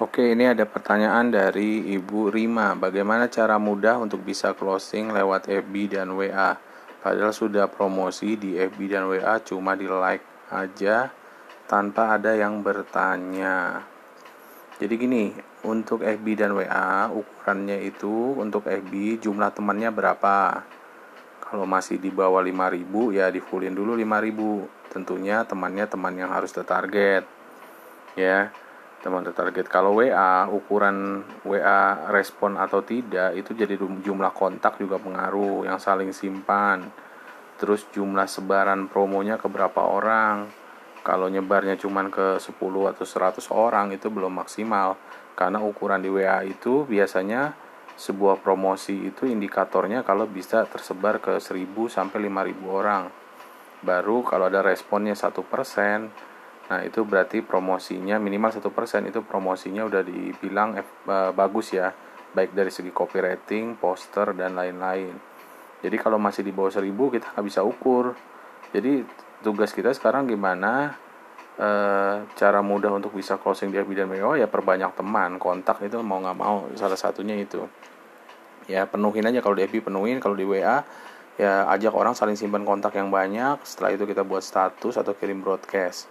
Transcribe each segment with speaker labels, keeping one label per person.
Speaker 1: Oke, ini ada pertanyaan dari Ibu Rima. Bagaimana cara mudah untuk bisa closing lewat FB dan WA? Padahal sudah promosi di FB dan WA cuma di like aja tanpa ada yang bertanya. Jadi gini, untuk FB dan WA ukurannya itu untuk FB jumlah temannya berapa? Kalau masih di bawah 5000 ya di fullin dulu 5000. Tentunya temannya teman yang harus tertarget. Ya teman target. Kalau WA ukuran WA respon atau tidak itu jadi jumlah kontak juga pengaruh yang saling simpan. Terus jumlah sebaran promonya ke berapa orang. Kalau nyebarnya cuman ke 10 atau 100 orang itu belum maksimal. Karena ukuran di WA itu biasanya sebuah promosi itu indikatornya kalau bisa tersebar ke 1000 sampai 5000 orang. Baru kalau ada responnya satu persen Nah itu berarti promosinya minimal satu persen itu promosinya udah dibilang eh, bagus ya, baik dari segi copywriting, poster dan lain-lain. Jadi kalau masih di bawah seribu kita nggak bisa ukur. Jadi tugas kita sekarang gimana e, cara mudah untuk bisa closing di FB dan WA ya perbanyak teman, kontak itu mau nggak mau salah satunya itu. Ya penuhin aja kalau di FB penuhin, kalau di WA ya ajak orang saling simpan kontak yang banyak. Setelah itu kita buat status atau kirim broadcast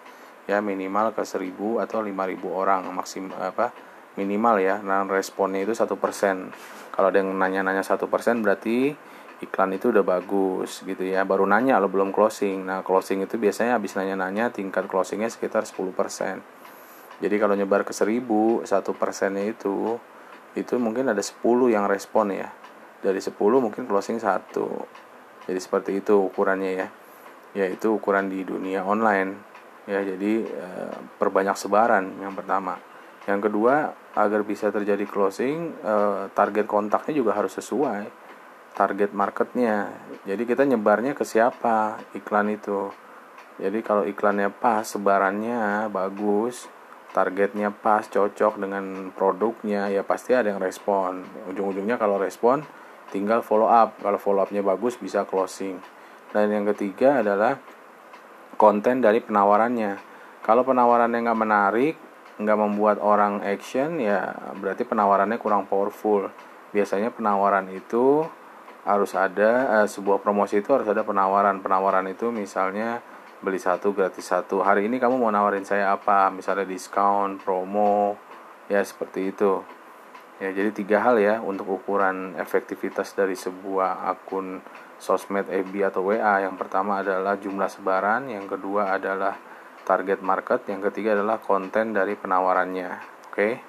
Speaker 1: ya minimal ke 1000 atau 5000 orang maksim apa minimal ya. Nah responnya itu satu persen. Kalau ada yang nanya-nanya satu persen berarti iklan itu udah bagus gitu ya. Baru nanya lo belum closing. Nah closing itu biasanya habis nanya-nanya tingkat closingnya sekitar 10% jadi kalau nyebar ke 1000 satu persennya itu itu mungkin ada 10 yang respon ya. Dari 10 mungkin closing satu. Jadi seperti itu ukurannya ya. Yaitu ukuran di dunia online ya jadi e, perbanyak sebaran yang pertama. Yang kedua agar bisa terjadi closing e, target kontaknya juga harus sesuai target marketnya. Jadi kita nyebarnya ke siapa iklan itu. Jadi kalau iklannya pas sebarannya bagus targetnya pas cocok dengan produknya ya pasti ada yang respon. Ujung-ujungnya kalau respon tinggal follow up. Kalau follow upnya bagus bisa closing. Dan yang ketiga adalah konten dari penawarannya. Kalau penawarannya nggak menarik, nggak membuat orang action, ya berarti penawarannya kurang powerful. Biasanya penawaran itu harus ada eh, sebuah promosi itu harus ada penawaran. Penawaran itu misalnya beli satu gratis satu. Hari ini kamu mau nawarin saya apa? Misalnya diskon, promo, ya seperti itu. Ya, jadi tiga hal ya untuk ukuran efektivitas dari sebuah akun sosmed FB atau WA. Yang pertama adalah jumlah sebaran, yang kedua adalah target market, yang ketiga adalah konten dari penawarannya. Oke. Okay?